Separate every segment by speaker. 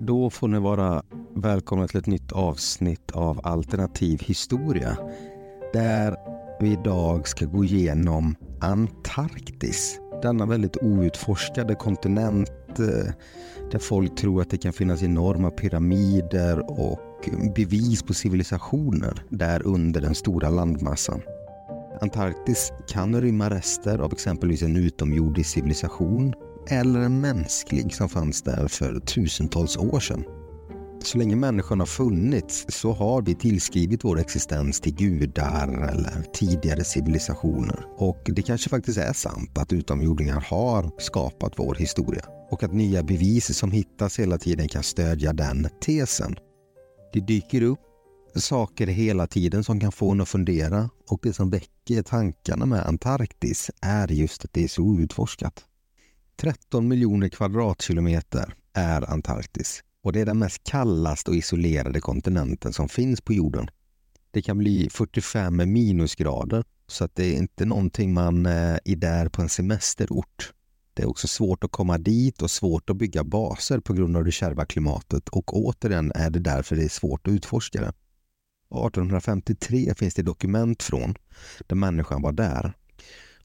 Speaker 1: Då får ni vara välkomna till ett nytt avsnitt av Alternativ historia. Där vi idag ska gå igenom Antarktis. Denna väldigt outforskade kontinent eh, där folk tror att det kan finnas enorma pyramider och bevis på civilisationer där under den stora landmassan. Antarktis kan rymma rester av exempelvis en utomjordisk civilisation eller en mänsklig som fanns där för tusentals år sedan. Så länge människan har funnits så har vi tillskrivit vår existens till gudar eller tidigare civilisationer. Och det kanske faktiskt är sant att utomjordingar har skapat vår historia och att nya bevis som hittas hela tiden kan stödja den tesen. Det dyker upp saker hela tiden som kan få en att fundera och det som väcker tankarna med Antarktis är just att det är så outforskat. 13 miljoner kvadratkilometer är Antarktis och det är den mest kallaste och isolerade kontinenten som finns på jorden. Det kan bli 45 minusgrader så att det är inte någonting man eh, är där på en semesterort. Det är också svårt att komma dit och svårt att bygga baser på grund av det kärva klimatet och återigen är det därför det är svårt att utforska det. 1853 finns det dokument från där människan var där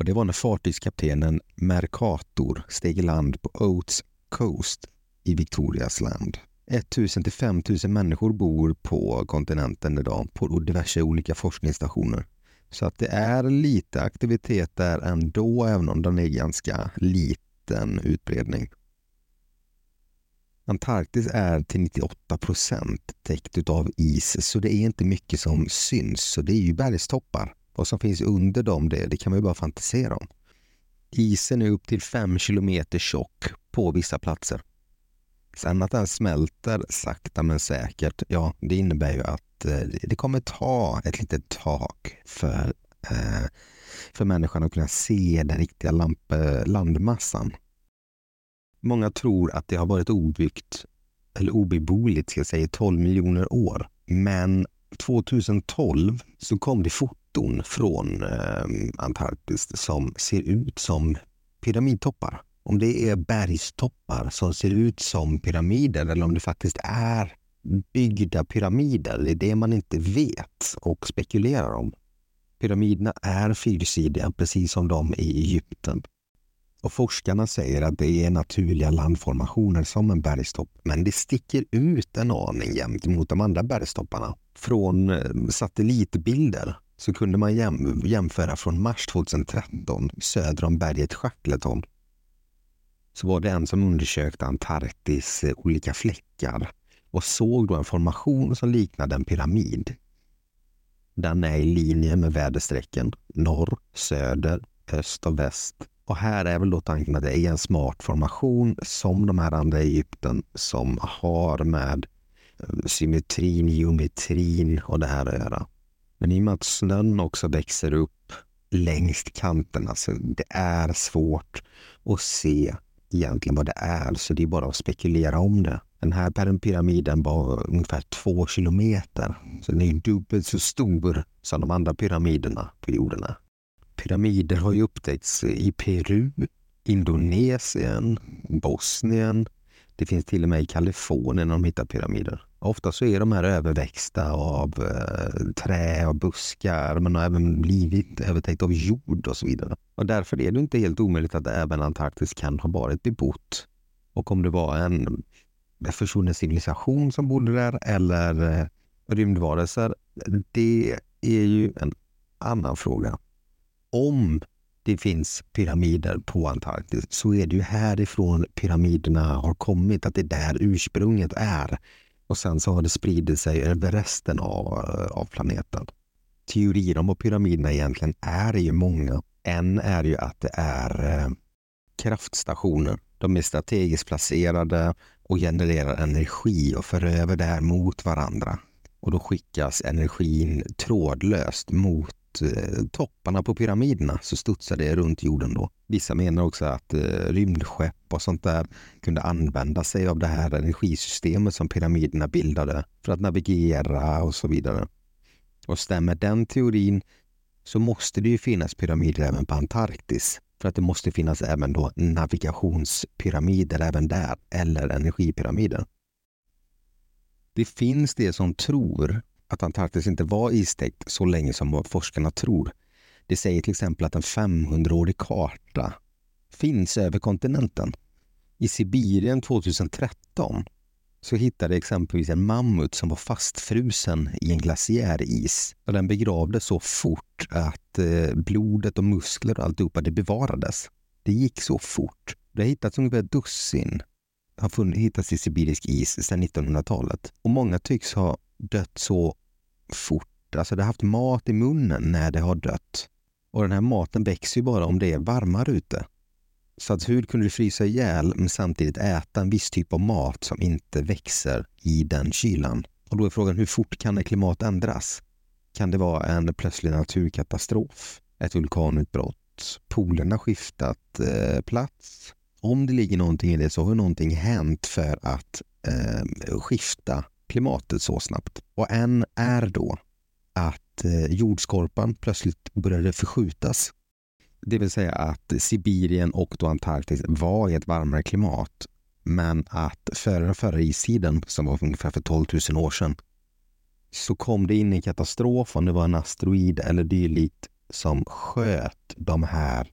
Speaker 1: och det var när fartygskaptenen Mercator steg i land på Oates Coast i Victorias land. 1000 till 5000 människor bor på kontinenten idag på diverse olika forskningsstationer. Så att det är lite aktivitet där ändå, även om den är ganska liten utbredning. Antarktis är till 98 procent täckt av is, så det är inte mycket som syns. Så det är ju bergstoppar. Vad som finns under dem, det, det kan man ju bara fantisera om. Isen är upp till 5 kilometer tjock på vissa platser. Sen att den smälter sakta men säkert, ja, det innebär ju att eh, det kommer ta ett litet tag för, eh, för människan att kunna se den riktiga lamp, landmassan. Många tror att det har varit obyggt eller obeboeligt ska jag säga, i 12 miljoner år. Men 2012 så kom det foton från eh, Antarktis som ser ut som pyramidtoppar. Om det är bergstoppar som ser ut som pyramider eller om det faktiskt är byggda pyramider, det är det man inte vet och spekulerar om. Pyramiderna är fyrsidiga, precis som de i Egypten. Och forskarna säger att det är naturliga landformationer som en bergstopp, men det sticker ut en aning jämt mot de andra bergstopparna. Från eh, satellitbilder så kunde man jäm jämföra från mars 2013 söder om berget Shackleton. Så var det en som undersökte Antarktis eh, olika fläckar och såg då en formation som liknade en pyramid. Den är i linje med väderstrecken norr, söder, öst och väst och här är väl då tanken att det är en smart formation som de här andra Egypten som har med eh, symmetrin, geometrin och det här att göra. Men i och med att snön också växer upp längs kanterna så alltså det är svårt att se egentligen vad det är, så det är bara att spekulera om det. Den här pyramiden var ungefär två kilometer, så den är dubbelt så stor som de andra pyramiderna på jorden. Pyramider har ju upptäckts i Peru, Indonesien, Bosnien. Det finns till och med i Kalifornien de hittar pyramider. Ofta så är de här överväxta av eh, trä och buskar men har även blivit övertäckt av jord och så vidare. Och därför är det inte helt omöjligt att även Antarktis kan ha varit bebott. Och om det var en försvunnen civilisation som bodde där eller eh, rymdvarelser, det är ju en annan fråga om det finns pyramider på Antarktis så är det ju härifrån pyramiderna har kommit, att det är där ursprunget är. Och sen så har det spridit sig över resten av, av planeten. Teorier om vad pyramiderna egentligen är är ju många. En är ju att det är eh, kraftstationer. De är strategiskt placerade och genererar energi och för över det här mot varandra. Och då skickas energin trådlöst mot eh, topparna på pyramiderna så studsade det runt jorden då. Vissa menar också att eh, rymdskepp och sånt där kunde använda sig av det här energisystemet som pyramiderna bildade för att navigera och så vidare. Och stämmer den teorin så måste det ju finnas pyramider även på Antarktis. För att det måste finnas även då navigationspyramider även där, eller energipyramider. Det finns det som tror att Antarktis inte var istäckt så länge som forskarna tror. Det säger till exempel att en 500-årig karta finns över kontinenten. I Sibirien 2013 så hittade exempelvis en mammut som var fastfrusen i en glaciäris. Och den begravdes så fort att eh, blodet och muskler och alltihopa det bevarades. Det gick så fort. Det har hittats ungefär ett dussin har funnits, hittats i sibirisk is sedan 1900-talet. Och många tycks ha dött så fort. Alltså det har haft mat i munnen när det har dött. Och den här maten växer ju bara om det är varmare ute. Så att hur kunde du frysa ihjäl men samtidigt äta en viss typ av mat som inte växer i den kylan? Och då är frågan hur fort kan ett klimat ändras? Kan det vara en plötslig naturkatastrof? Ett vulkanutbrott? Polerna skiftat eh, plats? Om det ligger någonting i det så har någonting hänt för att eh, skifta klimatet så snabbt. Och en är då att eh, jordskorpan plötsligt började förskjutas det vill säga att Sibirien och då Antarktis var i ett varmare klimat. Men att före den förra istiden, som var ungefär för 12 000 år sedan, så kom det in en katastrof, om det var en asteroid eller dylikt, som sköt de här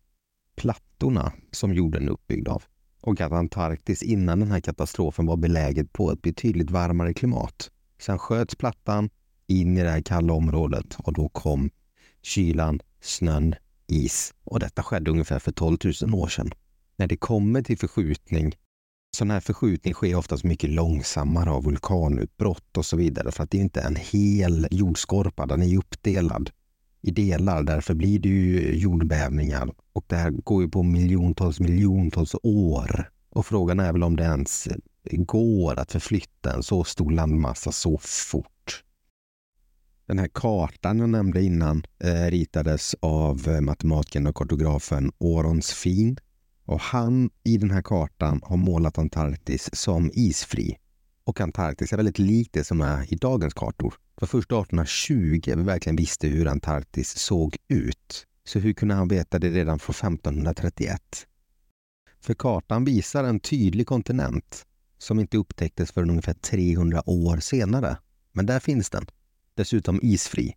Speaker 1: plattorna som jorden är uppbyggd av. Och att Antarktis innan den här katastrofen var beläget på ett betydligt varmare klimat. Sen sköts plattan in i det här kalla området och då kom kylan, snön, is och detta skedde ungefär för 12 000 år sedan. När det kommer till förskjutning, sån här förskjutning sker oftast mycket långsammare av vulkanutbrott och så vidare för att det är inte en hel jordskorpa, den är uppdelad i delar. Därför blir det ju jordbävningar och det här går ju på miljontals miljontals år. Och frågan är väl om det ens går att förflytta en så stor landmassa så fort. Den här kartan jag nämnde innan eh, ritades av eh, matematikern och kartografen Orons Fin. Och han i den här kartan har målat Antarktis som isfri. Och Antarktis är väldigt likt det som är i dagens kartor. Det var först 1820 vi verkligen visste hur Antarktis såg ut. Så hur kunde han veta det redan från 1531? För kartan visar en tydlig kontinent som inte upptäcktes förrän ungefär 300 år senare. Men där finns den dessutom isfri.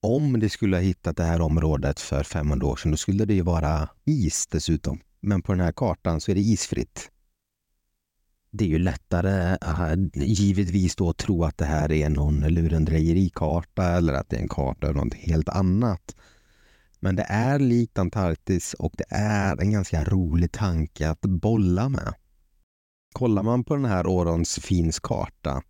Speaker 1: Om det skulle ha hittat det här området för 500 år sedan, då skulle det ju vara is dessutom. Men på den här kartan så är det isfritt. Det är ju lättare, givetvis då, att tro att det här är någon lurendrejerikarta eller att det är en karta över något helt annat. Men det är likt Antarktis och det är en ganska rolig tanke att bolla med. Kollar man på den här Orons Fins karta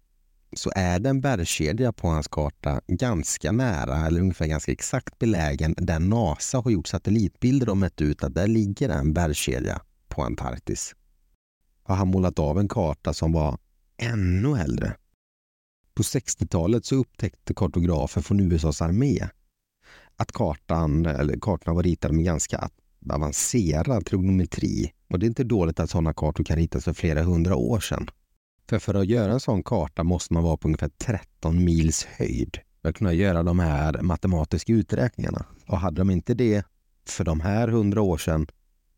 Speaker 1: så är det en bergskedja på hans karta ganska nära, eller ungefär ganska exakt belägen, där NASA har gjort satellitbilder och mätt ut att där ligger en bergskedja på Antarktis. Har han målat av en karta som var ännu äldre. På 60-talet så upptäckte kartografer från USAs armé att kartan, eller kartorna var ritade med ganska avancerad trigonometri. Och det är inte dåligt att sådana kartor kan ritas för flera hundra år sedan. För, för att göra en sån karta måste man vara på ungefär 13 mils höjd för att kunna göra de här matematiska uträkningarna. Och hade de inte det för de här hundra år sedan,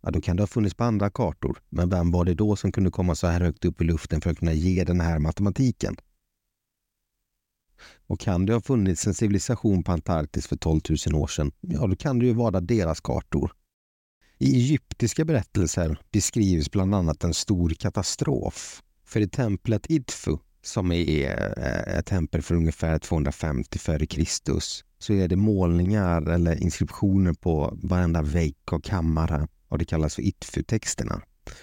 Speaker 1: ja, då kan det ha funnits på andra kartor. Men vem var det då som kunde komma så här högt upp i luften för att kunna ge den här matematiken? Och kan det ha funnits en civilisation på Antarktis för 12 000 år sedan, ja då kan det ju vara deras kartor. I egyptiska berättelser beskrivs bland annat en stor katastrof för i templet Idfu, som är eh, ett tempel för ungefär 250 f.Kr. så är det målningar eller inskriptioner på varenda vägg och kammare och det kallas för Itfu-texterna.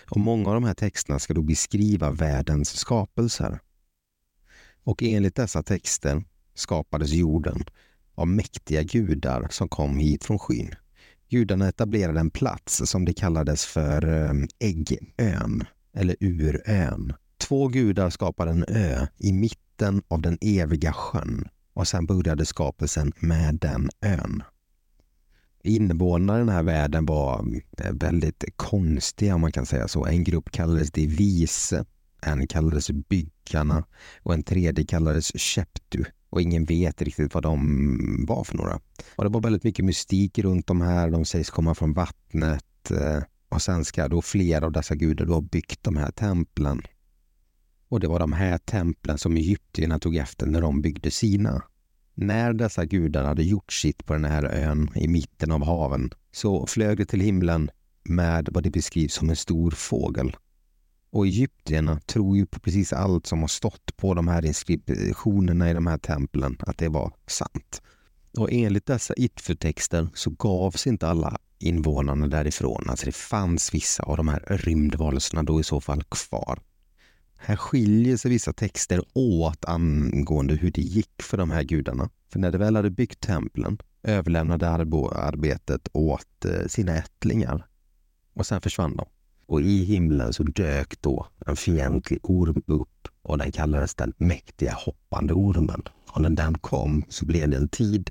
Speaker 1: Och många av de här texterna ska då beskriva världens skapelser. Och enligt dessa texter skapades jorden av mäktiga gudar som kom hit från skyn. Gudarna etablerade en plats som det kallades för ehm, Äggön eller Urön Två gudar skapade en ö i mitten av den eviga sjön och sen började skapelsen med den ön. Invånarna i den här världen var eh, väldigt konstiga om man kan säga så. En grupp kallades de vise, en kallades byggarna och en tredje kallades Sheptu och ingen vet riktigt vad de var för några. Och det var väldigt mycket mystik runt de här. De sägs komma från vattnet eh, och sen ska då flera av dessa gudar då ha byggt de här templen Och det var de här templen som egyptierna tog efter när de byggde sina. När dessa gudar hade gjort sitt på den här ön i mitten av haven så flög de till himlen med vad det beskrivs som en stor fågel. Och egyptierna tror ju på precis allt som har stått på de här inskriptionerna i de här templen, att det var sant. Och enligt dessa itfu-texter så gavs inte alla invånarna därifrån. Alltså det fanns vissa av de här rymdvarelserna då i så fall kvar. Här skiljer sig vissa texter åt angående hur det gick för de här gudarna. För när de väl hade byggt templen överlämnade arbetet åt eh, sina ättlingar och sen försvann de. Och i himlen så dök då en fientlig orm upp och den kallades den mäktiga hoppande ormen. Och när den kom så blev det en tid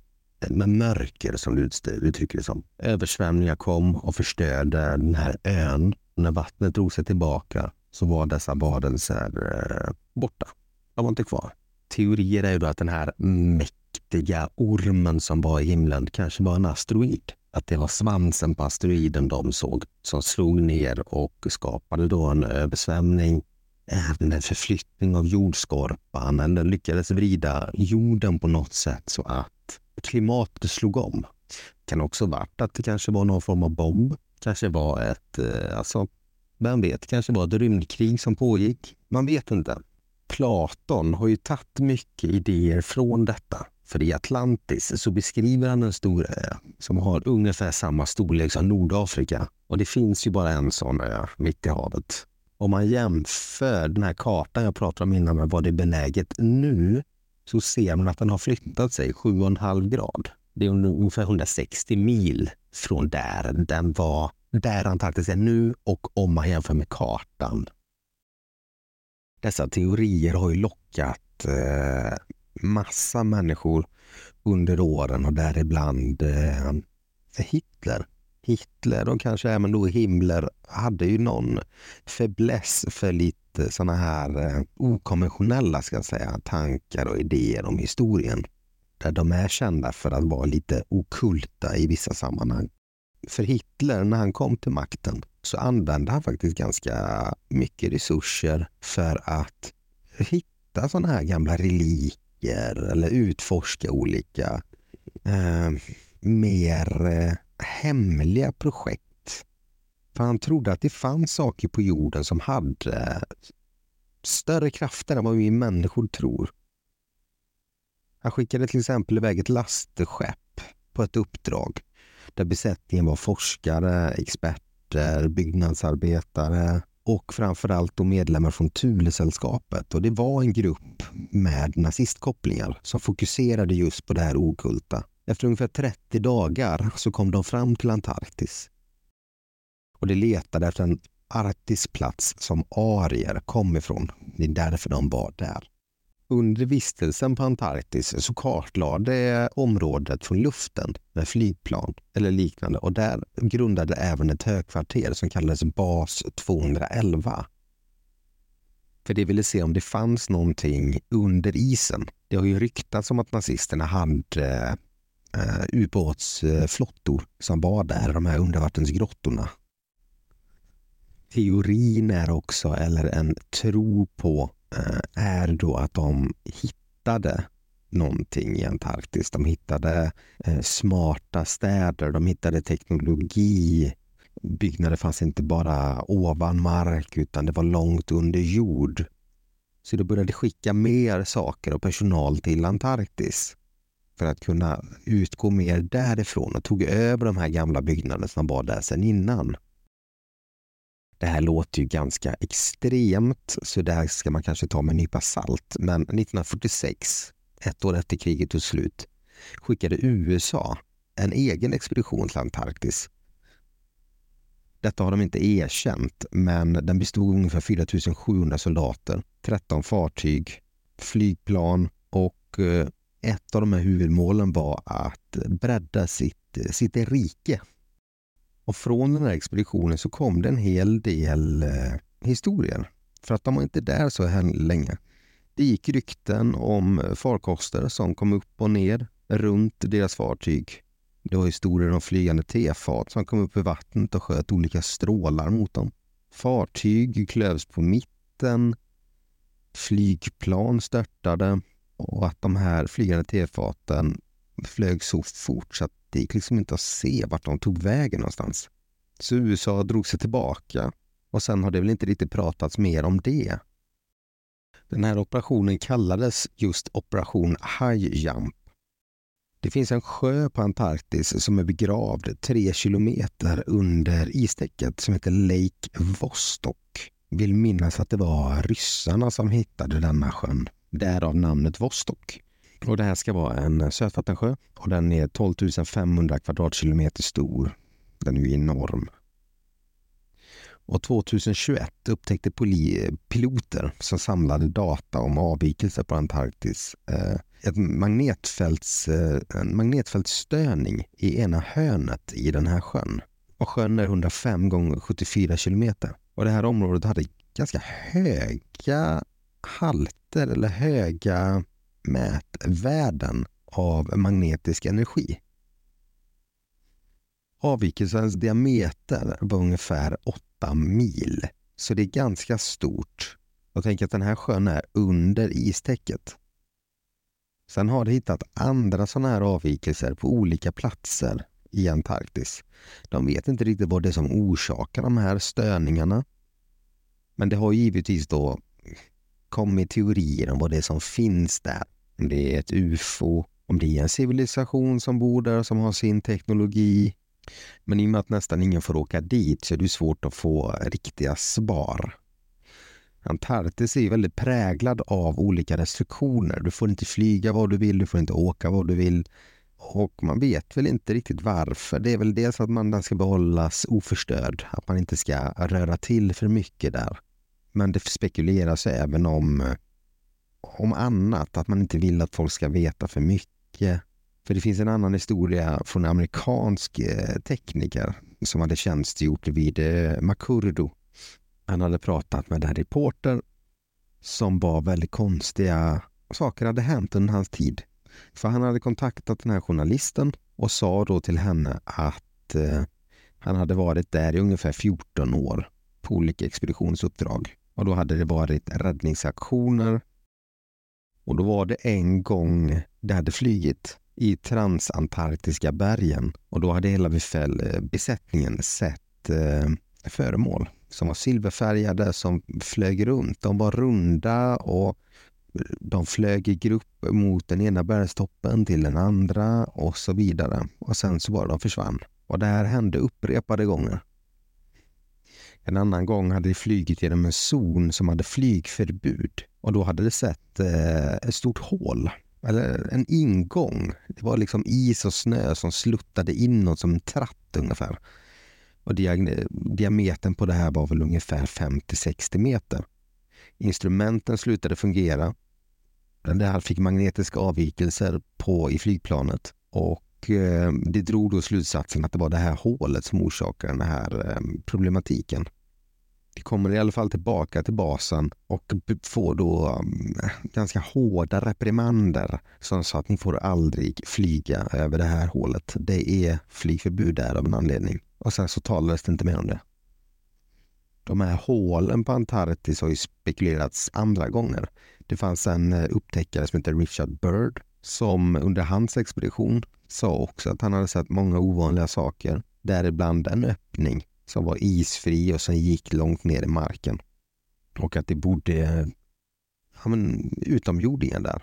Speaker 1: med mörker som du uttrycker det som. Översvämningar kom och förstörde den här ön. När vattnet drog sig tillbaka så var dessa varelser eh, borta. De var inte kvar. Teorier är ju då att den här mäktiga ormen som var i himlen kanske var en asteroid. Att det var svansen på asteroiden de såg som slog ner och skapade då en översvämning även en förflyttning av jordskorpan Den lyckades vrida jorden på något sätt så att klimatet slog om. Det kan också varit att det kanske var någon form av bomb. Kanske var ett, eh, alltså, vem vet, kanske var ett rymdkrig som pågick. Man vet inte. Platon har ju tagit mycket idéer från detta. För i Atlantis så beskriver han en stor ö som har ungefär samma storlek som Nordafrika. Och det finns ju bara en sån ö mitt i havet. Om man jämför den här kartan jag pratade om innan med vad det är benäget nu så ser man att den har flyttat sig 7,5 grad. Det är ungefär 160 mil från där den var, där Antarktis är nu och om man jämför med kartan. Dessa teorier har ju lockat eh, massa människor under åren och däribland eh, Hitler. Hitler och kanske även då Himmler hade ju någon fäbless för lite sådana här eh, okonventionella ska jag säga, tankar och idéer om historien. Där de är kända för att vara lite okulta i vissa sammanhang. För Hitler, när han kom till makten, så använde han faktiskt ganska mycket resurser för att hitta sådana här gamla reliker eller utforska olika eh, mer eh, hemliga projekt. För han trodde att det fanns saker på jorden som hade större krafter än vad vi människor tror. Han skickade till exempel iväg ett lastskepp på ett uppdrag där besättningen var forskare, experter, byggnadsarbetare och framförallt då medlemmar från Thulesällskapet. Och det var en grupp med nazistkopplingar som fokuserade just på det här okulta. Efter ungefär 30 dagar så kom de fram till Antarktis. Och de letade efter en arktisk plats som arier kom ifrån. Det är därför de var där. Under vistelsen på Antarktis så kartlade området från luften med flygplan eller liknande och där grundade även ett högkvarter som kallades Bas 211. För det ville se om det fanns någonting under isen. Det har ju ryktats om att nazisterna hade eh, ubåtsflottor som var där, de här undervattensgrottorna. Teorin är också, eller en tro på, Eh, är då att de hittade någonting i Antarktis. De hittade eh, smarta städer, de hittade teknologi. Byggnader fanns inte bara ovan mark utan det var långt under jord. Så de började skicka mer saker och personal till Antarktis för att kunna utgå mer därifrån och tog över de här gamla byggnaderna som var där sedan innan. Det här låter ju ganska extremt, så det här ska man kanske ta med en nypa salt. Men 1946, ett år efter kriget tog slut, skickade USA en egen expedition till Antarktis. Detta har de inte erkänt, men den bestod av ungefär 4 700 soldater, 13 fartyg, flygplan och eh, ett av de här huvudmålen var att bredda sitt, sitt rike. Och från den här expeditionen så kom det en hel del eh, historier. För att de var inte där så länge. Det gick rykten om farkoster som kom upp och ner runt deras fartyg. Det var historier om flygande tefat som kom upp i vattnet och sköt olika strålar mot dem. Fartyg klövs på mitten flygplan störtade och att de här flygande tefaten flög så fort så att det gick liksom inte att se vart de tog vägen någonstans. Så USA drog sig tillbaka och sen har det väl inte riktigt pratats mer om det. Den här operationen kallades just Operation High Jump. Det finns en sjö på Antarktis som är begravd tre kilometer under istäcket som heter Lake Vostok. Vill minnas att det var ryssarna som hittade denna sjön. Därav namnet Vostok. Och det här ska vara en sötvattensjö och den är 12 500 kvadratkilometer stor. Den är ju enorm. Och 2021 upptäckte piloter som samlade data om avvikelser på Antarktis eh, ett magnetfälts, eh, en magnetfältsstörning i ena hörnet i den här sjön. Och sjön är 105 gånger 74 kilometer. Och det här området hade ganska höga halter eller höga mätvärden av magnetisk energi. Avvikelsens diameter var ungefär 8 mil. Så det är ganska stort. Och tänk att den här sjön är under istäcket. Sen har de hittat andra sådana här avvikelser på olika platser i Antarktis. De vet inte riktigt vad det är som orsakar de här störningarna. Men det har givetvis då kommit teorier om vad det är som finns där. Om det är ett ufo, om det är en civilisation som bor där som har sin teknologi. Men i och med att nästan ingen får åka dit så är det svårt att få riktiga svar. Antarktis är väldigt präglad av olika restriktioner. Du får inte flyga vad du vill, du får inte åka vad du vill. Och man vet väl inte riktigt varför. Det är väl dels att man ska behållas oförstörd, att man inte ska röra till för mycket där. Men det spekuleras även om, eh, om annat, att man inte vill att folk ska veta för mycket. För det finns en annan historia från en amerikansk eh, tekniker som hade tjänstgjort vid eh, Makurdo han hade pratat med en reporter som var väldigt konstiga saker hade hänt under hans tid. För han hade kontaktat den här journalisten och sa då till henne att eh, han hade varit där i ungefär 14 år på olika expeditionsuppdrag. Och då hade det varit räddningsaktioner. Och då var det en gång det hade flygit i transantarktiska bergen och då hade hela eh, besättningen sett eh, föremål som var silverfärgade som flög runt. De var runda och de flög i grupp mot den ena bergstoppen till den andra och så vidare. Och sen så bara de försvann. Och det här hände upprepade gånger. En annan gång hade de flygit genom en zon som hade flygförbud och då hade det sett eh, ett stort hål eller en ingång. Det var liksom is och snö som sluttade inåt som en tratt ungefär. Och diametern på det här var väl ungefär 50-60 meter. Instrumenten slutade fungera. Det här fick magnetiska avvikelser på i flygplanet och eh, det drog då slutsatsen att det var det här hålet som orsakade den här eh, problematiken. De kommer i alla fall tillbaka till basen och får då um, ganska hårda reprimander som sa att ni får aldrig flyga över det här hålet. Det är flygförbud där av en anledning. Och sen så talades det inte mer om det. De här hålen på Antarktis har ju spekulerats andra gånger. Det fanns en eh, upptäckare som heter Richard Bird som under hans expedition sa också att han hade sett många ovanliga saker, däribland en öppning som var isfri och som gick långt ner i marken. Och att det bodde ja, men, utomjordingar där.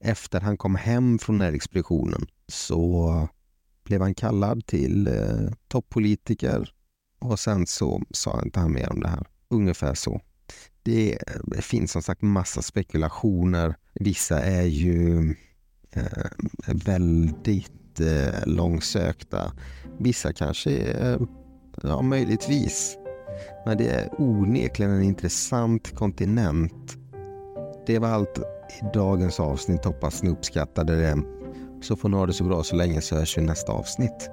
Speaker 1: Efter han kom hem från den här expeditionen så blev han kallad till eh, toppolitiker och sen så sa inte han mer om det här. Ungefär så. Det, det finns som sagt massa spekulationer. Vissa är ju eh, väldigt eh, långsökta. Vissa kanske är, ja möjligtvis. Men det är onekligen en intressant kontinent. Det var allt i dagens avsnitt. Hoppas ni uppskattade det. Så får ni ha det så bra så länge så hörs vi nästa avsnitt.